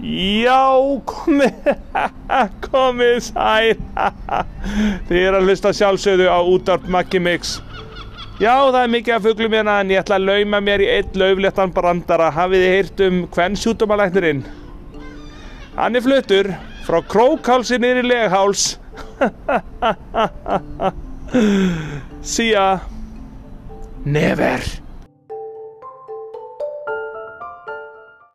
Já, komið, komið sæl. Þið er að hlusta sjálfsögðu á útvarp Maggi Mix. Já, það er mikið af fuglum hérna en ég ætla að lauma mér í einn laufléttan brandara. Hafið þið heyrt um hvern sjútumalæknirinn? Hann er fluttur frá krókálsi niður í legháls. See ya. Never.